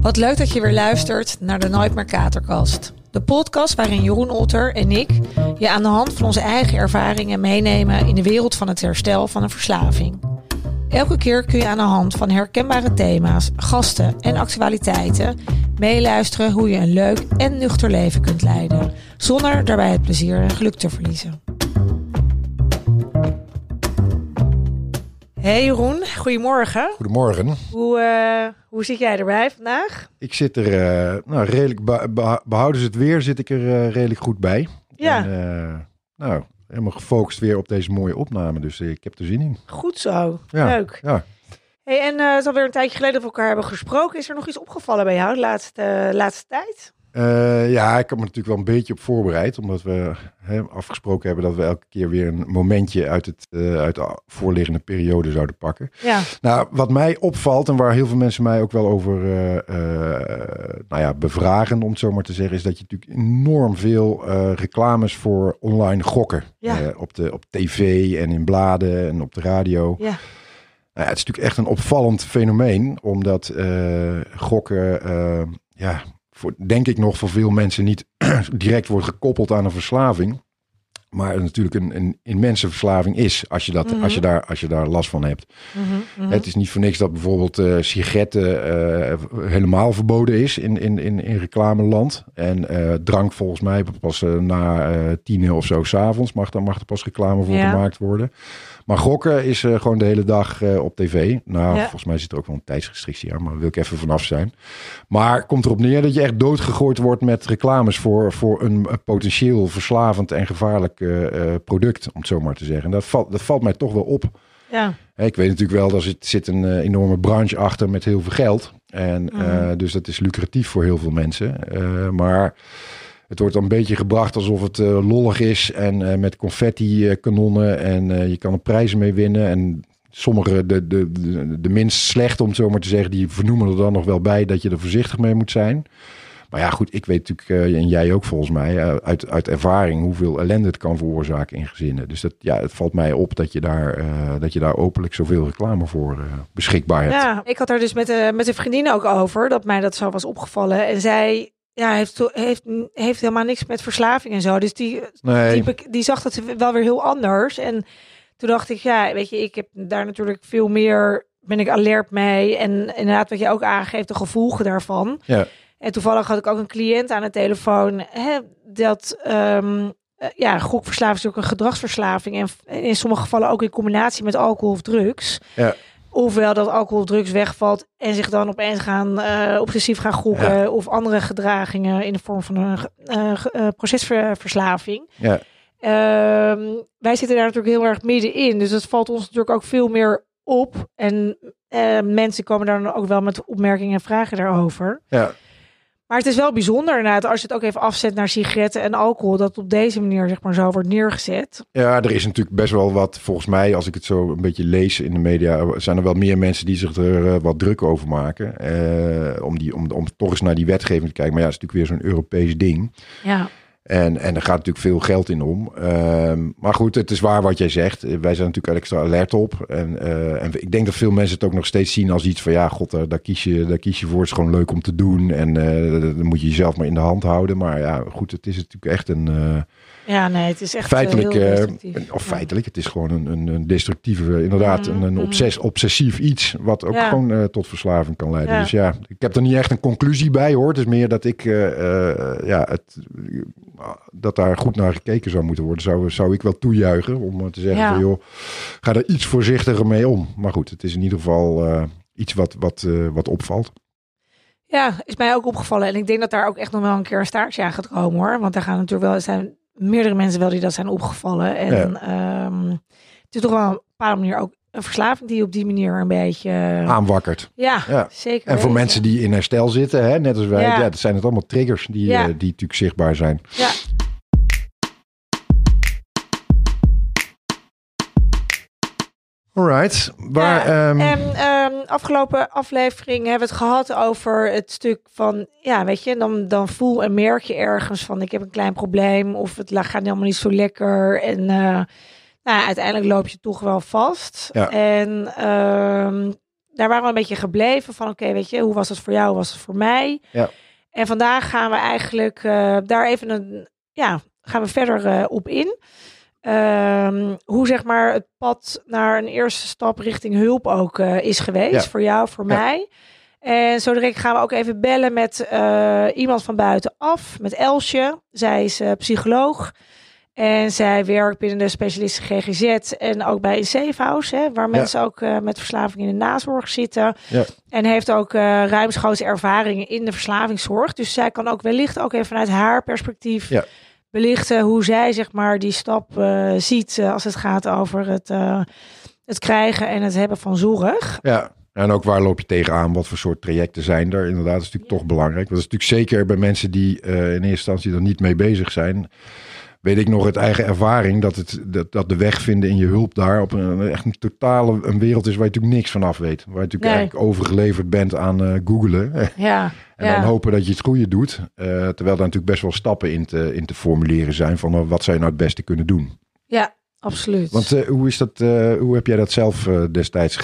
Wat leuk dat je weer luistert naar de Nooit meer Katerkast. De podcast waarin Jeroen Otter en ik je aan de hand van onze eigen ervaringen meenemen in de wereld van het herstel van een verslaving. Elke keer kun je aan de hand van herkenbare thema's, gasten en actualiteiten meeluisteren hoe je een leuk en nuchter leven kunt leiden, zonder daarbij het plezier en geluk te verliezen. Hey Jeroen, goedemorgen. Goedemorgen. Hoe, uh, hoe zit jij erbij vandaag? Ik zit er, uh, nou redelijk, behouden ze het weer, zit ik er uh, redelijk goed bij. Ja. En, nou, helemaal gefocust weer op deze mooie opname, dus ik heb er zin in. Goed zo, ja, leuk. Ja. Hey, en het is alweer een tijdje geleden dat we elkaar hebben gesproken. Is er nog iets opgevallen bij jou de laatste, laatste tijd? Uh, ja, ik heb me natuurlijk wel een beetje op voorbereid. Omdat we hè, afgesproken hebben dat we elke keer weer een momentje uit, het, uh, uit de voorliggende periode zouden pakken. Ja. Nou, wat mij opvalt en waar heel veel mensen mij ook wel over uh, nou ja, bevragen, om het zo maar te zeggen, is dat je natuurlijk enorm veel reclames voor online gokken. Ja. op, de, op tv en in bladen en op de radio. Ja. Nou, het is natuurlijk echt een opvallend fenomeen, omdat gokken, ja, voor, denk ik nog voor veel mensen niet direct wordt gekoppeld aan een verslaving. Maar natuurlijk een, een immense verslaving is als je, dat, Mhm. als je, daar, als je daar last van hebt. Mhm, mhm. Het is niet voor niks dat bijvoorbeeld eh, sigaretten eh, helemaal verboden is in, in, in, in reclameland. En eh, drank volgens mij pas na tien of zo s'avonds mag, daar mag er pas reclame voor Ja. gemaakt worden. Maar gokken is eh, gewoon de hele dag eh, op tv. Nou, Ja. volgens mij zit er ook wel een tijdsrestrictie aan, maar daar wil ik even vanaf zijn. Maar komt erop neer dat je echt doodgegooid wordt met reclames voor, voor een potentieel verslavend en gevaarlijk eh, product, om het zo maar te zeggen. En dat valt, dat valt mij toch wel op. Ja, Ik weet natuurlijk wel, er zit, een enorme branche achter met heel veel geld. En Mhm. dus dat is lucratief voor heel veel mensen. Maar het wordt dan een beetje gebracht alsof het eh, lollig is en eh, met confetti eh, kanonnen en je kan er prijzen mee winnen. En sommige, de, de, de, minst slecht om het zo maar te zeggen, die vernoemen er dan nog wel bij dat je er voorzichtig mee moet zijn. Maar ja, goed, ik weet natuurlijk, en jij ook volgens mij, uit, uit ervaring hoeveel ellende het kan veroorzaken in gezinnen. Dus dat, ja, het valt mij op dat je daar, dat je daar openlijk zoveel reclame voor beschikbaar hebt. ja, ik had daar dus met, de met een vriendin ook over, dat mij dat zo was opgevallen. En zij ja, heeft, heeft, heeft helemaal niks met verslaving en zo. Dus die, Nee, die, die zag het wel weer heel anders. En toen dacht ik, ja, weet je, ik heb daar natuurlijk veel meer, ben ik alert mee. En inderdaad, wat je ook aangeeft, de gevolgen daarvan. Ja. En toevallig had ik ook een cliënt aan de telefoon, hè, dat, eh, ja, gokverslaving is ook een gedragsverslaving. En in sommige gevallen ook in combinatie met alcohol of drugs. Ja. Ofwel dat alcohol of drugs wegvalt en zich dan opeens gaan eh, obsessief gaan gokken. Of andere gedragingen in de vorm van een eh, eh, procesverslaving. ja. Ehm, wij zitten daar natuurlijk heel erg middenin. Dus dat valt ons natuurlijk ook veel meer op. En mensen komen daar dan ook wel met opmerkingen en vragen daarover. Ja. Maar het is wel bijzonder inderdaad, als je het ook even afzet naar sigaretten en alcohol, dat op deze manier zeg maar zo wordt neergezet. Ja, er is natuurlijk best wel wat, volgens mij, als ik het zo een beetje lees in de media, zijn er wel meer mensen die zich er eh, wat druk over maken. eh, om, die, om, om toch eens naar die wetgeving te kijken. Maar ja, het is natuurlijk weer zo'n Europees ding. Ja, En, en er gaat natuurlijk veel geld in om. Ehm, maar goed, het is waar wat jij zegt. Wij zijn natuurlijk extra alert op. En, eh, en ik denk dat veel mensen het ook nog steeds zien als iets van... ja, god, daar, daar, kies, je, daar kies je voor. Het is gewoon leuk om te doen. En eh, dan moet je jezelf maar in de hand houden. Maar ja, goed, het is natuurlijk echt een... eh, ja nee, het is echt eh, feitelijk, heel eh, of feitelijk, het is gewoon een, een, een destructieve, inderdaad, Mhm, een, een obses, obsessief iets, wat ook gewoon eh, tot verslaving kan leiden. Dus ja, ik heb er niet echt een conclusie bij hoor. Het is meer dat ik, eh, eh, ja, het, dat daar goed naar gekeken zou moeten worden, zou, zou ik wel toejuichen om eh, te zeggen van joh, ga er iets voorzichtiger mee om. Maar goed, het is in ieder geval eh, iets wat, wat, eh, wat opvalt. Ja, is mij ook opgevallen. En ik denk dat daar ook echt nog wel een keer een staartje aan gaat komen hoor. Want daar gaan natuurlijk wel, er zijn meerdere mensen wel die dat zijn opgevallen. En ehm, het is toch wel een bepaalde manier ook een verslaving die op die manier een beetje... Aanwakkert. ja, Ja. zeker. En voor weten. mensen die in herstel zitten, hè, net als wij, Ja. ja. dat zijn het allemaal triggers die, Ja. eh, die natuurlijk zichtbaar zijn. Ja. Alright. Waar, Ja, ehm, En ehm, afgelopen aflevering hebben we het gehad over het stuk van, ja, weet je, dan, dan voel en merk je ergens van, ik heb een klein probleem of het gaat helemaal niet zo lekker. En eh, nou, uiteindelijk loop je toch wel vast. Ja. En ehm, daar waren we een beetje gebleven van, oké, weet je, hoe was het voor jou, hoe was het voor mij? Ja. En vandaag gaan we eigenlijk eh, daar even een, ja, gaan we verder eh, op in. Ehm, hoe zeg maar het pad naar een eerste stap richting hulp ook eh, is geweest Ja. voor jou, voor Ja. mij. En zo direct gaan we ook even bellen met eh, iemand van buitenaf, met Elsje. Zij is eh, psycholoog. En zij werkt binnen de specialisten GGZ en ook bij een safe house, hè, waar mensen ook met verslaving in de nazorg zitten. Ja. En heeft ook eh ruimschoots ervaringen in de verslavingszorg. Dus zij kan ook wellicht ook even vanuit haar perspectief Ja. Belichten hoe zij zeg maar die stap eh, ziet eh, als het gaat over het, eh, het krijgen en het hebben van zorg. Ja, en ook waar loop je tegenaan? Wat voor soort trajecten zijn er? Inderdaad, dat is natuurlijk toch belangrijk. Dat is natuurlijk zeker bij mensen die in eerste instantie er niet mee bezig zijn. Weet ik nog uit eigen ervaring dat, het, dat, dat de weg vinden in je hulp daar op een echt een totale een wereld is waar je natuurlijk niks van af weet. Waar je natuurlijk Nee. eigenlijk overgeleverd bent aan eh googelen. Ja, En ja. dan hopen dat je het goede doet. Eh, terwijl daar natuurlijk best wel stappen in te, in te formuleren zijn van eh, wat zou je nou het beste kunnen doen. ja, absoluut. Want hoe, is dat, hoe heb jij dat zelf destijds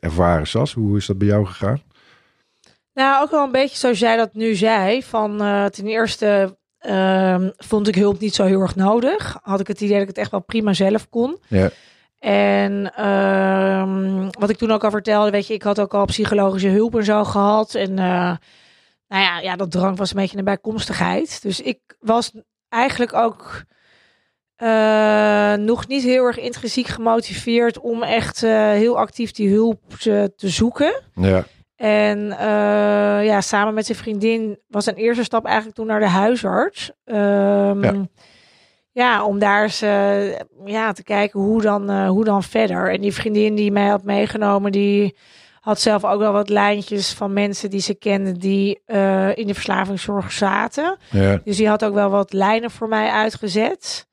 ervaren, Sas? Hoe is dat bij jou gegaan? Nou, ook wel een beetje zoals jij dat nu zei. Van ten eerste ehm, vond ik hulp niet zo heel erg nodig. Had ik het idee dat ik het echt wel prima zelf kon. Ja. En ehm, wat ik toen ook al vertelde, weet je, ik had ook al psychologische hulp en zo gehad. En eh, nou ja, ja, dat drank was een beetje een bijkomstigheid. Dus ik was eigenlijk ook eh, nog niet heel erg intrinsiek gemotiveerd om echt eh, heel actief die hulp te, te zoeken. Ja, En eh, ja, samen met zijn vriendin was een eerste stap eigenlijk toen naar de huisarts. Ehm, Ja. ja. om daar eens eh, ja, te kijken hoe dan, eh, hoe dan verder. En die vriendin die mij had meegenomen, die had zelf ook wel wat lijntjes van mensen die ze kenden die in de verslavingszorg zaten. ja, Dus die had ook wel wat lijnen voor mij uitgezet.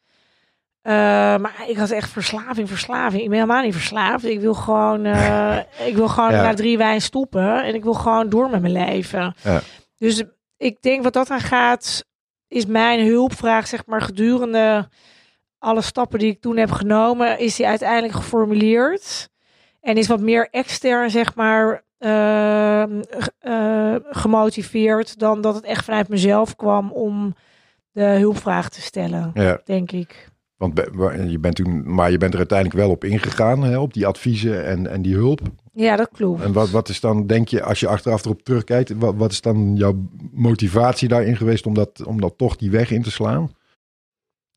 Eh, maar ik had echt verslaving, verslaving. Ik ben helemaal niet verslaafd. Ik wil gewoon, eh, ik wil gewoon Ja. na drie wijn stoppen. En ik wil gewoon door met mijn leven. Ja. Dus ik denk wat dat aan gaat, is mijn hulpvraag, zeg maar, gedurende alle stappen die ik toen heb genomen, is die uiteindelijk geformuleerd. En is wat meer extern, zeg maar, ehm, eh, gemotiveerd dan dat het echt vanuit mezelf kwam om de hulpvraag te stellen, ja. denk ik. Want je bent toen, maar je bent er uiteindelijk wel op ingegaan, hè, op die adviezen en, en die hulp. Ja, dat klopt. En wat, wat is dan, denk je, als je achteraf erop terugkijkt, wat, wat is dan jouw motivatie daarin geweest om dat, om dat toch die weg in te slaan?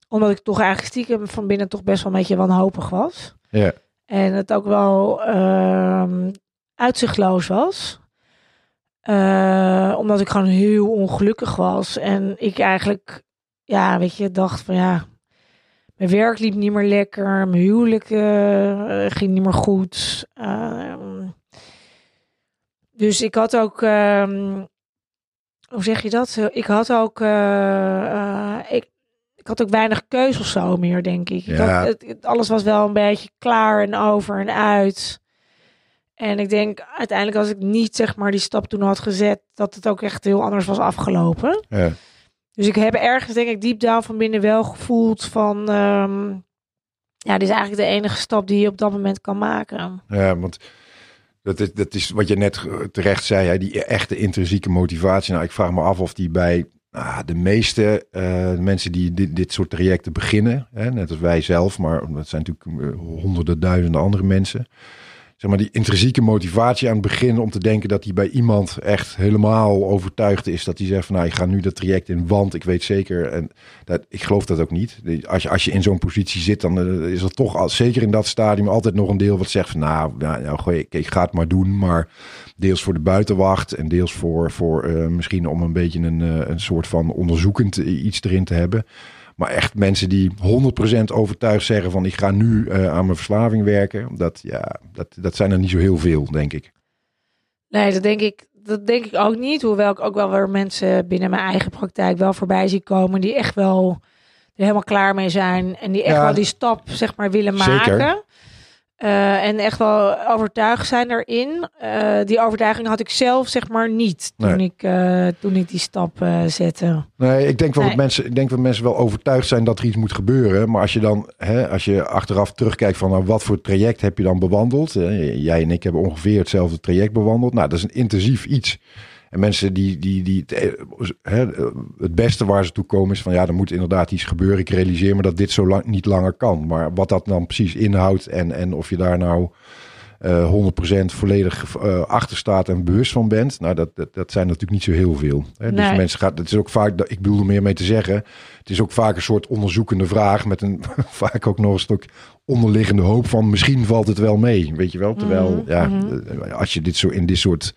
Omdat ik toch eigenlijk stiekem van binnen toch best wel een beetje wanhopig was. Ja, En het ook wel ehm, uitzichtloos was. Eh, omdat ik gewoon heel ongelukkig was. En ik eigenlijk, ja, weet je, dacht van ja, mijn werk liep niet meer lekker. Mijn huwelijk eh, ging niet meer goed. Ehm, dus ik had ook, ehm, hoe zeg je dat? Ik had ook, eh, eh, ik, ik had ook weinig keus of zo meer, denk ik. ik Ja. had, het, het- alles was wel een beetje klaar en over en uit. En ik denk uiteindelijk als ik niet zeg maar die stap toen had gezet, dat het ook echt heel anders was afgelopen. ja, Dus ik heb ergens denk ik diep down van binnen wel gevoeld van, ehm, ja, dit is eigenlijk de enige stap die je op dat moment kan maken. ja, want dat is, dat is wat je net terecht zei, hè, die echte intrinsieke motivatie. Nou, ik vraag me af of die bij ah, de meeste eh, mensen die dit, dit soort trajecten beginnen, hè, net als wij zelf, maar dat zijn natuurlijk eh, honderden, duizenden andere mensen. Zeg maar die intrinsieke motivatie aan het begin om te denken dat hij bij iemand echt helemaal overtuigd is. Dat hij zegt van nou, ik ga nu dat traject in, want ik weet zeker. En dat, ik geloof dat ook niet. Als je, als je in zo'n positie zit, dan eh, is er toch al, zeker in dat stadium altijd nog een deel wat zegt van nou, nou, nou ik, ik ga het maar doen. Maar deels voor de buitenwacht en deels voor, voor eh, misschien om een beetje een, eh, een soort van onderzoekend iets erin te hebben. Maar echt mensen die 100% overtuigd zeggen van ik ga nu eh, aan mijn verslaving werken. Dat, ja, dat, dat zijn er niet zo heel veel, denk ik. Nee, dat denk ik, dat denk ik ook niet. Hoewel ik ook wel weer mensen binnen mijn eigen praktijk wel voorbij zie komen die echt wel er helemaal klaar mee zijn en die echt Ja. wel die stap zeg maar willen Zeker. Eh, en echt wel overtuigd zijn erin. Eh, die overtuiging had ik zelf zeg maar niet toen, Nee. ik, eh, toen ik die stap zette. Nee, ik denk wel Nee. dat mensen, ik denk dat mensen wel overtuigd zijn dat er iets moet gebeuren. Maar als je dan, hè, als je achteraf terugkijkt van nou, wat voor traject heb je dan bewandeld? Jij en ik hebben ongeveer hetzelfde traject bewandeld. Nou, dat is een intensief iets. En mensen die, die, die het, eh, hè, het beste waar ze toe komen is van ja, er moet inderdaad iets gebeuren. Ik realiseer me dat dit zo lang niet langer kan. Maar wat dat dan precies inhoudt en, en of je daar nou eh 100% volledig eh, achter staat en bewust van bent. Nou, dat, dat, dat zijn natuurlijk niet zo heel veel. Hè? Dus mensen gaat, het is ook vaak, dat- ik bedoel er meer mee te zeggen. Het is ook vaak een soort onderzoekende vraag met een vaak ook nog een stuk onderliggende hoop van misschien valt het wel mee. Weet je wel? Terwijl, Mhm, ja, mhm. als je dit zo in dit soort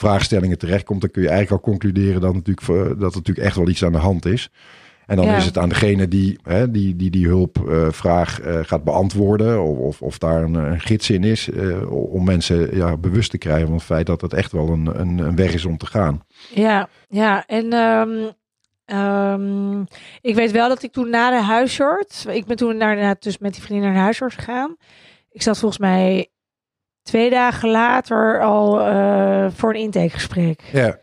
vraagstellingen terechtkomt, dan kun je eigenlijk al concluderen dat, natuurlijk, voor- dat er natuurlijk echt wel iets aan de hand is. En dan Ja. is het aan degene die hè, die, die, die hulpvraag eh, gaat beantwoorden. Of, of, of daar een, een gids in is. eh, om mensen ja, bewust te krijgen van het feit dat het echt wel een, een, een weg is om te gaan. Ja, ja. En ehm, ehm, ik weet wel dat ik toen na de huisarts... Ik ben toen naar, naar- dus met die vriendin naar de huisarts gegaan. Ik zat volgens mij twee dagen later al eh, voor een intakegesprek. Ja,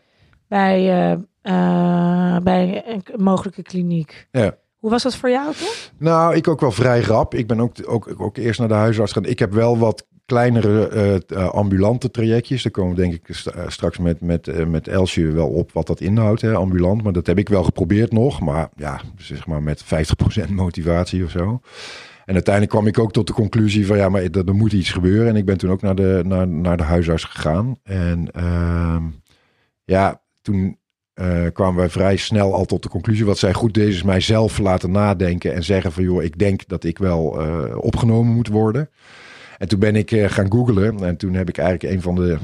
Bij, eh, eh, bij een mogelijke kliniek. ja. Hoe was dat voor jou toen? Nou, ik ook wel vrij rap. Ik ben ook, ook, ook eerst naar de huisarts gaan. Ik heb wel wat kleinere ambulante trajectjes. Daar komen we denk ik st- straks met, met, met Elsje wel op wat dat inhoudt, hè, ambulant. Maar dat heb ik wel geprobeerd nog. Maar ja, zeg maar met 50% motivatie of zo. En uiteindelijk kwam ik ook tot de conclusie van ja, maar er, er moet iets gebeuren. En ik ben toen ook naar de, naar, naar de huisarts gegaan. En ehm, ja, toen eh, kwamen wij vrij snel al tot de conclusie. Wat zij goed deed, is mij zelf laten nadenken en zeggen van joh, ik denk dat ik wel eh, opgenomen moet worden. En toen ben ik eh, gaan googlen en toen heb ik eigenlijk een van de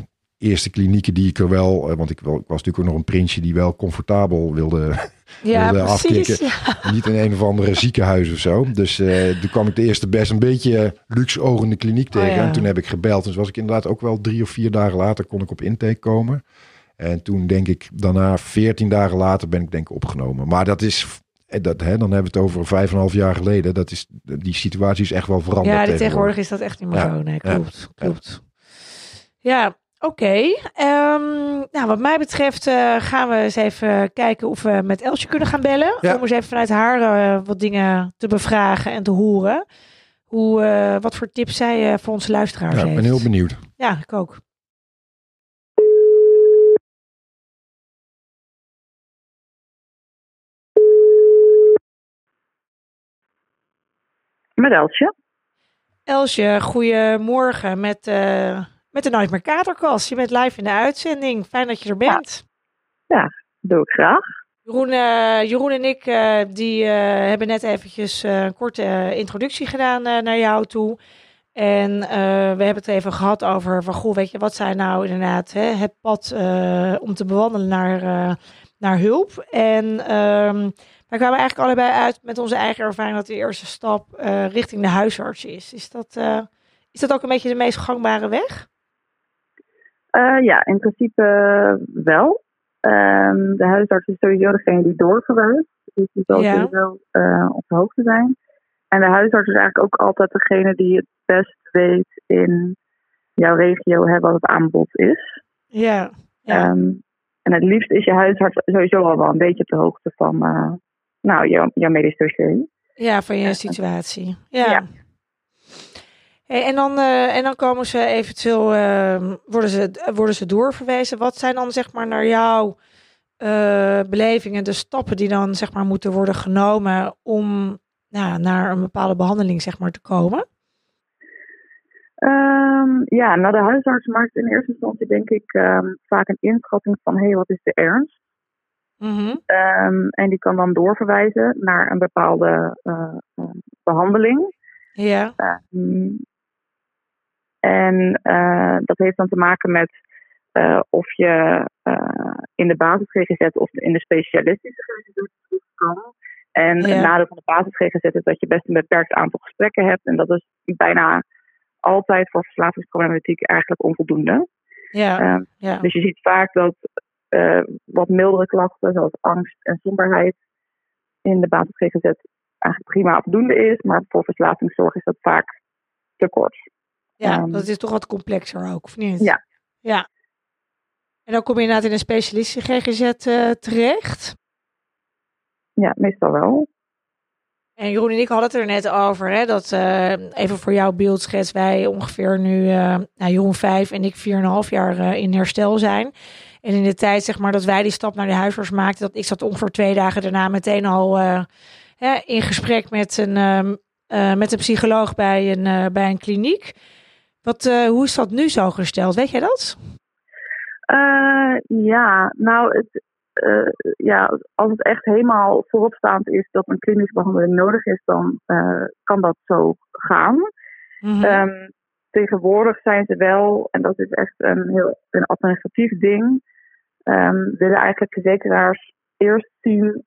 eerste klinieken die ik er wel, eh, want ik, was natuurlijk ook nog een prinsje die wel comfortabel wilde, Ja, wilde precies. afkicken. Ja. niet in een of andere ziekenhuis of zo. Dus eh, toen kwam ik de eerste best een beetje luxe ogende kliniek tegen. Oh ja. En toen heb ik gebeld. Dus was ik inderdaad ook wel drie of vier dagen later kon ik op intake komen. En toen denk ik daarna, veertien dagen later, ben ik denk ik opgenomen. Maar dat is, eh, dat, hè, dan hebben we het over vijf en een half jaar geleden. Dat is, die situatie is echt wel veranderd. Ja, tegenwoordig is dat echt niet meer Ja, zo. Nee, ja, klopt. klopt. Ja, oké. Ehm, nou, wat mij betreft eh, gaan we eens even kijken of we met Elsje kunnen gaan bellen. Ja. Om eens even vanuit haar eh, wat dingen te bevragen en te horen. Hoe, eh, wat voor tips zij eh, voor onze luisteraars Ja, ik heeft. ben heel benieuwd. Ja, ik ook. Met Elsje. Elsje, goedemorgen met, eh met de Nooit meer Katerkast. Je bent live in de uitzending. Fijn dat je er bent. Doe ik graag. Jeroen, eh, Jeroen en ik eh, die, eh, hebben net eventjes een korte introductie gedaan naar jou toe. En we hebben het even gehad over van, goh, weet je, wat zijn nou inderdaad hè, het pad om te bewandelen naar, naar hulp. En ehm wij kwamen eigenlijk allebei uit met onze eigen ervaring dat de eerste stap richting de huisarts is. Is dat, is dat ook een beetje de meest gangbare weg? Eh, ja, in principe eh, wel. Ehm, de huisarts is sowieso degene die doorverwijst. Dus die zal Ja. sowieso eh, op de hoogte zijn. En de huisarts is eigenlijk ook altijd degene die het best weet in jouw regio hè, wat het aanbod is. Ja, ja. Ehm, en het liefst is je huisarts sowieso al wel een beetje op de hoogte van nou, jouw, jouw medisch dossier. Ja, van je situatie. Ja. Ja. Hey, en, dan, eh, en dan komen ze eventueel, eh, worden, ze, worden ze doorverwezen. Wat zijn dan zeg maar naar jouw eh, belevingen de stappen die dan zeg maar moeten worden genomen om nou, naar een bepaalde behandeling zeg maar te komen? Ehm, ja, nou de huisarts maakt in eerste instantie denk ik ehm, vaak een inschatting van hé, hey, wat is de ernst? Mhm. En die kan dan doorverwijzen naar een bepaalde eh, eh, behandeling. Ja, en eh, dat heeft dan te maken met eh, of je eh, in de basis GGZ of in de specialistische GGZ kan. En Ja. het nadeel van de basis GGZ is dat je best een beperkt aantal gesprekken hebt. En dat is bijna altijd voor verslavingsproblematiek eigenlijk onvoldoende. ja, Ehm, ja. dus je ziet vaak dat wat mildere klachten, zoals angst en somberheid, in de basis GGZ eigenlijk prima voldoende is. Maar voor verslavingszorg is dat vaak te kort. Ja, Ehm, dat is toch wat complexer ook, of niet? Ja. Ja. En dan kom je inderdaad in een specialistische GGZ eh, terecht. Ja, meestal wel. En Jeroen en ik hadden het er net over, hè, dat eh, even voor jouw beeldschets, wij ongeveer nu, eh nou, Jeroen vijf en ik 4,5 jaar eh, in herstel zijn. En in de tijd, zeg maar, dat wij die stap naar de huisarts maakten, dat ik zat ongeveer twee dagen daarna meteen al hè, in gesprek met een, ehm, eh, met een psycholoog bij een, bij een kliniek. Wat, eh, hoe is dat nu zo gesteld? Weet jij dat? Eh, ja, nou, het, eh, ja, als het echt helemaal vooropstaand is dat een klinische behandeling nodig is, dan kan dat zo gaan. Mhm. Ehm, tegenwoordig zijn ze wel, en dat is echt een heel een administratief ding, ehm, willen eigenlijk verzekeraars eerst zien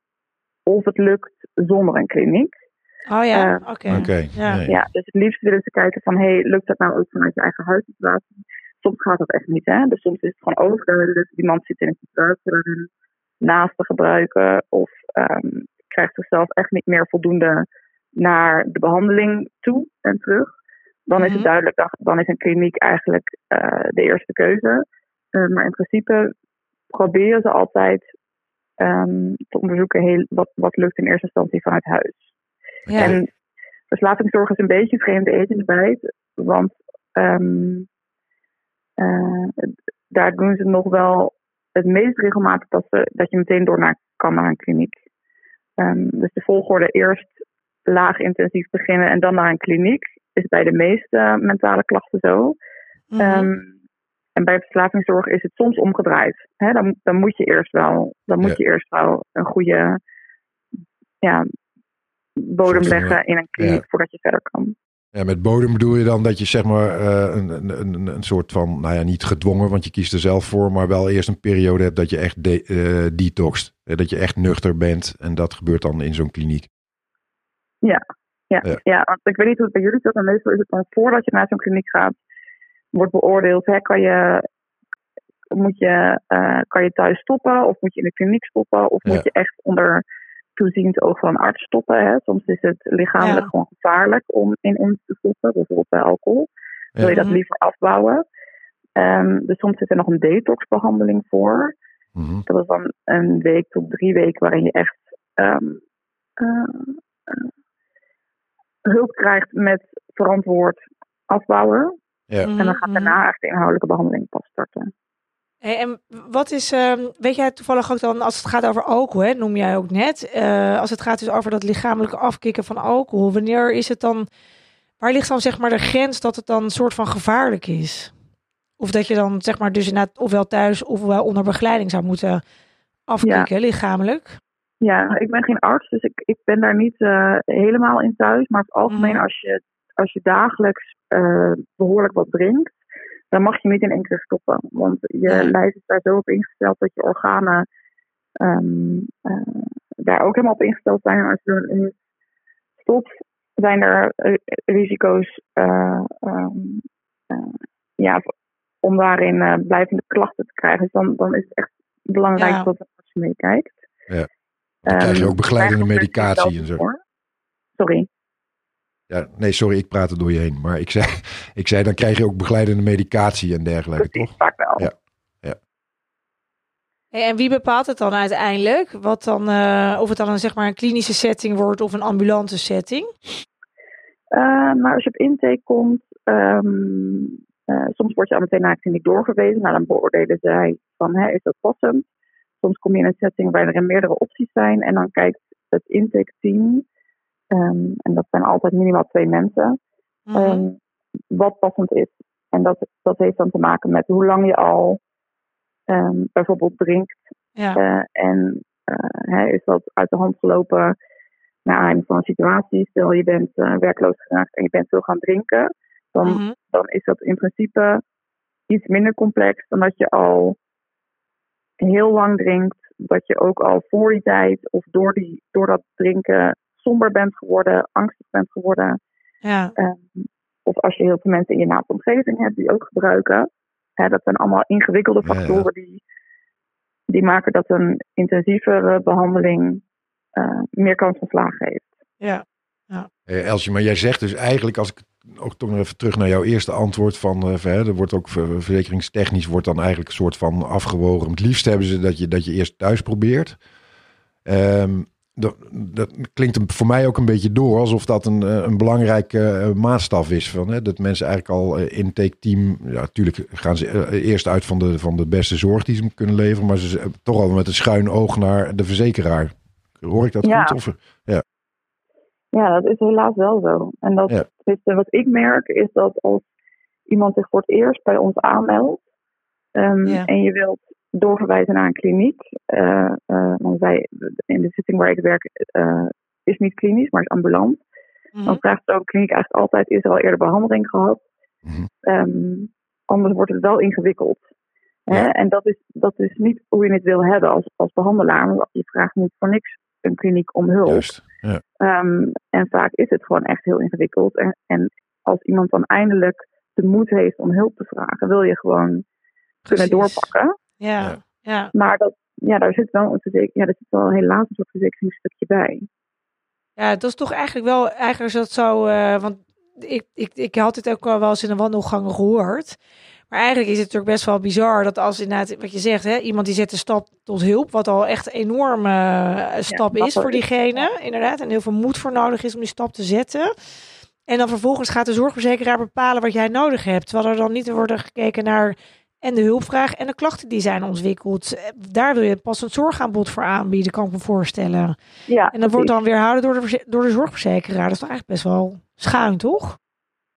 of het lukt zonder een kliniek. Oh ja, eh, oké. Ja. nee. Ja, dus het liefst willen ze kijken van, hey, lukt dat nou ook vanuit je eigen huissituatie? Soms gaat dat echt niet, hè. Dus soms is het gewoon overduidelijk. Iemand zit in een situatie waarin naast te gebruiken of ehm, krijgt zichzelf echt niet meer voldoende naar de behandeling toe en terug. Dan is Mhm. het duidelijk, dat, dan is een kliniek eigenlijk eh, de eerste keuze. Eh, maar in principe proberen ze altijd ehm, te onderzoeken heel, wat, wat lukt in eerste instantie vanuit huis. Ja. En verslavingszorg is een beetje vreemde eten in de bijt. Want ehm, eh, daar doen ze nog wel het meest regelmatig dat, ze, dat je meteen door naar, kan naar een kliniek. Ehm, dus de volgorde eerst laag intensief beginnen en dan naar een kliniek is bij de meeste mentale klachten zo. Mhm. Ehm, en bij verslavingszorg is het soms omgedraaid. Dan, dan moet je eerst wel, dan moet Ja. je eerst wel een goede ja, bodem leggen in een kliniek ja. voordat je verder kan. Ja, met bodem bedoel je dan dat je zeg maar eh, een, een, een, een soort van, nou ja, niet gedwongen, want je kiest er zelf voor, maar wel eerst een periode hebt dat je echt de, eh, detoxt. Dat je echt nuchter bent en dat gebeurt dan in zo'n kliniek. Ja, Ja. ja. want ik weet niet hoe het bij jullie zit, maar meestal is het dan voordat je naar zo'n kliniek gaat, wordt beoordeeld, hè, kan je, moet je, eh, kan je thuis stoppen of moet je in de kliniek stoppen of Ja. moet je echt onder toeziend oog van een arts stoppen. Hè? Soms is het lichamelijk Ja. gewoon gevaarlijk om in ons te stoppen, bijvoorbeeld bij alcohol. Wil je dat Mhm. liever afbouwen? Ehm, dus soms zit er nog een detoxbehandeling voor. Mhm. Dat is dan een week tot drie weken waarin je echt ehm, eh, hulp krijgt met verantwoord afbouwen. Ja. En dan gaat Mhm. daarna eigenlijk de inhoudelijke behandeling pas starten. Hey, en wat is, ehm, weet jij toevallig ook dan, als het gaat over alcohol, hè, noem jij ook net, eh, als het gaat dus over dat lichamelijke afkicken van alcohol, wanneer is het dan, waar ligt dan zeg maar de grens dat het dan een soort van gevaarlijk is? Of dat je dan zeg maar dus inderdaad ofwel thuis ofwel onder begeleiding zou moeten afkicken, lichamelijk? Ja, ik ben geen arts, dus ik, ik ben daar niet eh, helemaal in thuis. Maar het algemeen, Mhm. als, je, als je dagelijks eh, behoorlijk wat drinkt, dan mag je niet in één keer stoppen. Want je Ja. lijf is daar zo op ingesteld dat je organen ehm, eh, daar ook helemaal op ingesteld zijn. En als je er niet stopt, zijn er eh, risico's eh, ehm, eh, ja, om daarin blijvende klachten te krijgen. Dus dan, dan is het echt belangrijk Ja. dat de arts meekijkt. Dan krijg je Ehm, ook begeleidende medicatie en zo. voor. Sorry. Ja, nee, sorry, ik praat er door je heen. Maar ik zei, ik zei, dan krijg je ook begeleidende medicatie en dergelijke, Precies, toch? vaak wel. Ja. Hey, en wie bepaalt het dan uiteindelijk? Wat dan, eh, of het dan een, zeg maar een klinische setting wordt of een ambulante setting? Eh, maar als je op intake komt, ehm, eh, soms word je al meteen naar de kliniek doorgewezen. Nou, dan beoordelen zij van, hè, is dat passend? Soms kom je in een setting waar er meerdere opties zijn. En dan kijkt het intake team, ehm, en dat zijn altijd minimaal twee mensen, Mhm. ehm, wat passend is. En dat, dat heeft dan te maken met hoe lang je al ehm, bijvoorbeeld drinkt. ja. Eh, en eh, is dat uit de hand gelopen naar aanleiding van een situatie. Stel je bent eh, werkloos geraakt en je bent veel gaan drinken. Dan, Mhm. dan is dat in principe iets minder complex dan dat je al heel lang drinkt. Dat je ook al voor die tijd of door, die, door dat drinken somber bent geworden, angstig bent geworden. ja. Ehm, of als je heel veel mensen in je naaste omgeving hebt die ook gebruiken. Hè, dat zijn allemaal ingewikkelde Ja, ja. factoren die, die maken dat een intensievere behandeling eh, meer kans van slagen heeft. ja. Eh, Elsje, maar jij zegt dus eigenlijk, als ik ook toch nog even terug naar jouw eerste antwoord van, uh, er wordt ook verzekeringstechnisch wordt dan eigenlijk een soort van afgewogen. Het liefst hebben ze dat je, dat je eerst thuis probeert. Um, dat, dat, klinkt voor mij ook een beetje door alsof dat een, eh, een belangrijke uh, maatstaf is. Van, hè, dat mensen eigenlijk al uh, intake team. Ja, natuurlijk gaan ze eerst uit van de, van de beste zorg die ze kunnen leveren. Maar ze toch al met een schuin oog naar de verzekeraar. Hoor ik dat ja. goed? Of, ja. ja, dat is helaas wel zo. En dat, ja. wat ik merk is dat als iemand zich voor het eerst bij ons aanmeldt. Um, ja. En je wilt doorverwijzen naar een kliniek. Uh, uh, want wij, in de zitting waar ik werk uh, is niet klinisch, maar is ambulant. Mm -hmm. Dan vraagt de kliniek eigenlijk altijd, is er al eerder behandeling gehad? Mm -hmm. um, anders wordt het wel ingewikkeld. Ja. Hè? En dat is, dat is niet hoe je het wil hebben als, als behandelaar. Want je vraagt niet voor niks een kliniek om hulp. Juist, ja. um, en vaak is het gewoon echt heel ingewikkeld. En, en als iemand dan eindelijk de moed heeft om hulp te vragen, wil je gewoon kunnen doorpakken. Ja, ja. Maar dat, ja, daar zit wel een ja, daar zit wel helaas een soort verzekeringsstukje bij. Ja, dat is toch eigenlijk wel, eigenlijk is dat zo, uh, want ik, ik, ik had het ook wel eens in een wandelgang gehoord. Maar eigenlijk is het natuurlijk best wel bizar dat als inderdaad, wat je zegt, hè, iemand die zet de stap tot hulp, wat al echt een enorme uh, stap ja, is voor diegene, inderdaad, en heel veel moed voor nodig is om die stap te zetten. En dan vervolgens gaat de zorgverzekeraar bepalen wat jij nodig hebt. Terwijl er dan niet wordt gekeken naar en de hulpvraag en de klachten die zijn ontwikkeld. Daar wil je pas een zorgaanbod voor aanbieden, kan ik me voorstellen. Ja, en dat wordt dan weerhouden door de, door de zorgverzekeraar. Dat is toch eigenlijk best wel schuin, toch?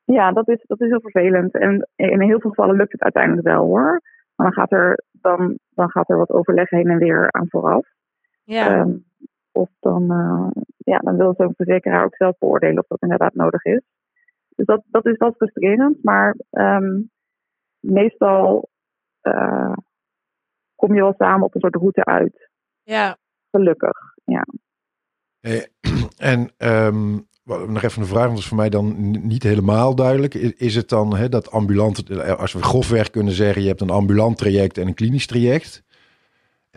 Ja, dat is, dat is heel vervelend. En in heel veel gevallen lukt het uiteindelijk wel hoor. Maar dan gaat er, dan, dan gaat er wat overleg heen en weer aan vooraf. Ja. Um, of dan, uh, ja, dan wil zo'n verzekeraar ook zelf beoordelen of dat inderdaad nodig is. Dus dat, dat is wel frustrerend. Maar um, meestal uh, kom je wel samen op een soort route uit. Ja. Gelukkig, ja. Eh, en um, nog even een vraag, want dat is voor mij dan niet helemaal duidelijk. Is het dan hè, dat ambulant, als we grofweg kunnen zeggen, je hebt een ambulant traject en een klinisch traject.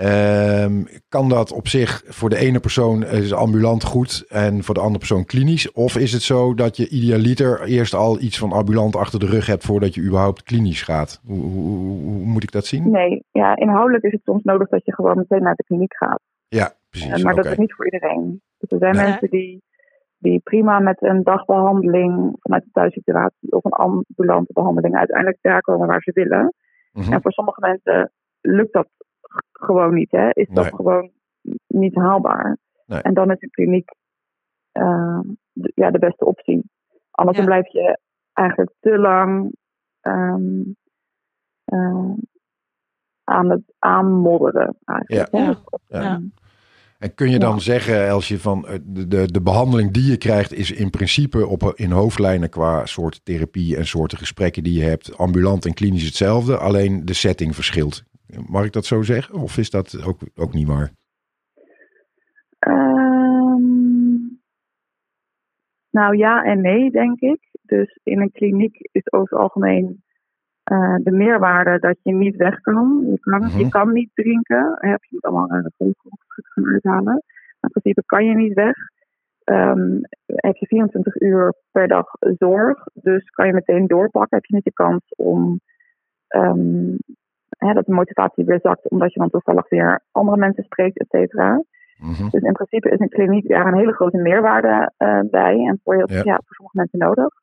Um, kan dat op zich voor de ene persoon is ambulant goed en voor de andere persoon klinisch? Of is het zo dat je idealiter eerst al iets van ambulant achter de rug hebt voordat je überhaupt klinisch gaat? Hoe, hoe, hoe moet ik dat zien? Nee, ja, inhoudelijk is het soms nodig dat je gewoon meteen naar de kliniek gaat. Ja, precies. Uh, maar okay. dat is niet voor iedereen. Dus er zijn nee. mensen die, die prima met een dagbehandeling vanuit de thuissituatie of een ambulante behandeling uiteindelijk daar komen waar ze willen. Mhm. Mm -hmm. En voor sommige mensen lukt dat gewoon niet, hè? Is dat Nee. gewoon niet haalbaar? Nee. En dan is een kliniek uh, de, ja, de beste optie. Anders Ja. dan blijf je eigenlijk te lang um, uh, aan het aanmodderen. Eigenlijk, Ja. hè? Ja. En kun je dan Ja. zeggen, Elsje, van eh, de, de, de behandeling die je krijgt is in principe op, in hoofdlijnen qua soort therapie en soorten gesprekken die je hebt, ambulant en klinisch hetzelfde, alleen de setting verschilt. Mag ik dat zo zeggen? Of is dat ook, ook niet waar? Um, nou ja en nee, denk ik. Dus in een kliniek is over het algemeen uh, de meerwaarde dat je niet weg kan. Je kan, Mhm. je kan niet drinken. Hè, Je moet allemaal een volksgoed gaan uithalen. Maar in principe kan je niet weg. Um, heb je 24 uur per dag zorg. Dus kan je meteen doorpakken. Heb je niet de kans om um, hè, dat de motivatie weer zakt. Omdat je dan toevallig weer andere mensen spreekt, et cetera. Mhm. Dus in principe is een kliniek daar een hele grote meerwaarde uh, bij en voor, heel, Ja. ja. voor sommige mensen nodig.